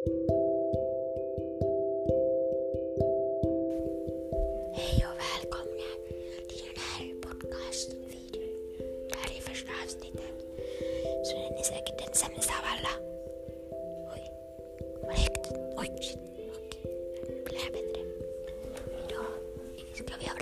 Hej och välkomna till den här podcastvideon. Det här är första avsnittet. Så den är säkert den sämsta av alla. Oj, vad högt. Oj, shit. Okej, okay. det blir bättre. Idag ska vi ha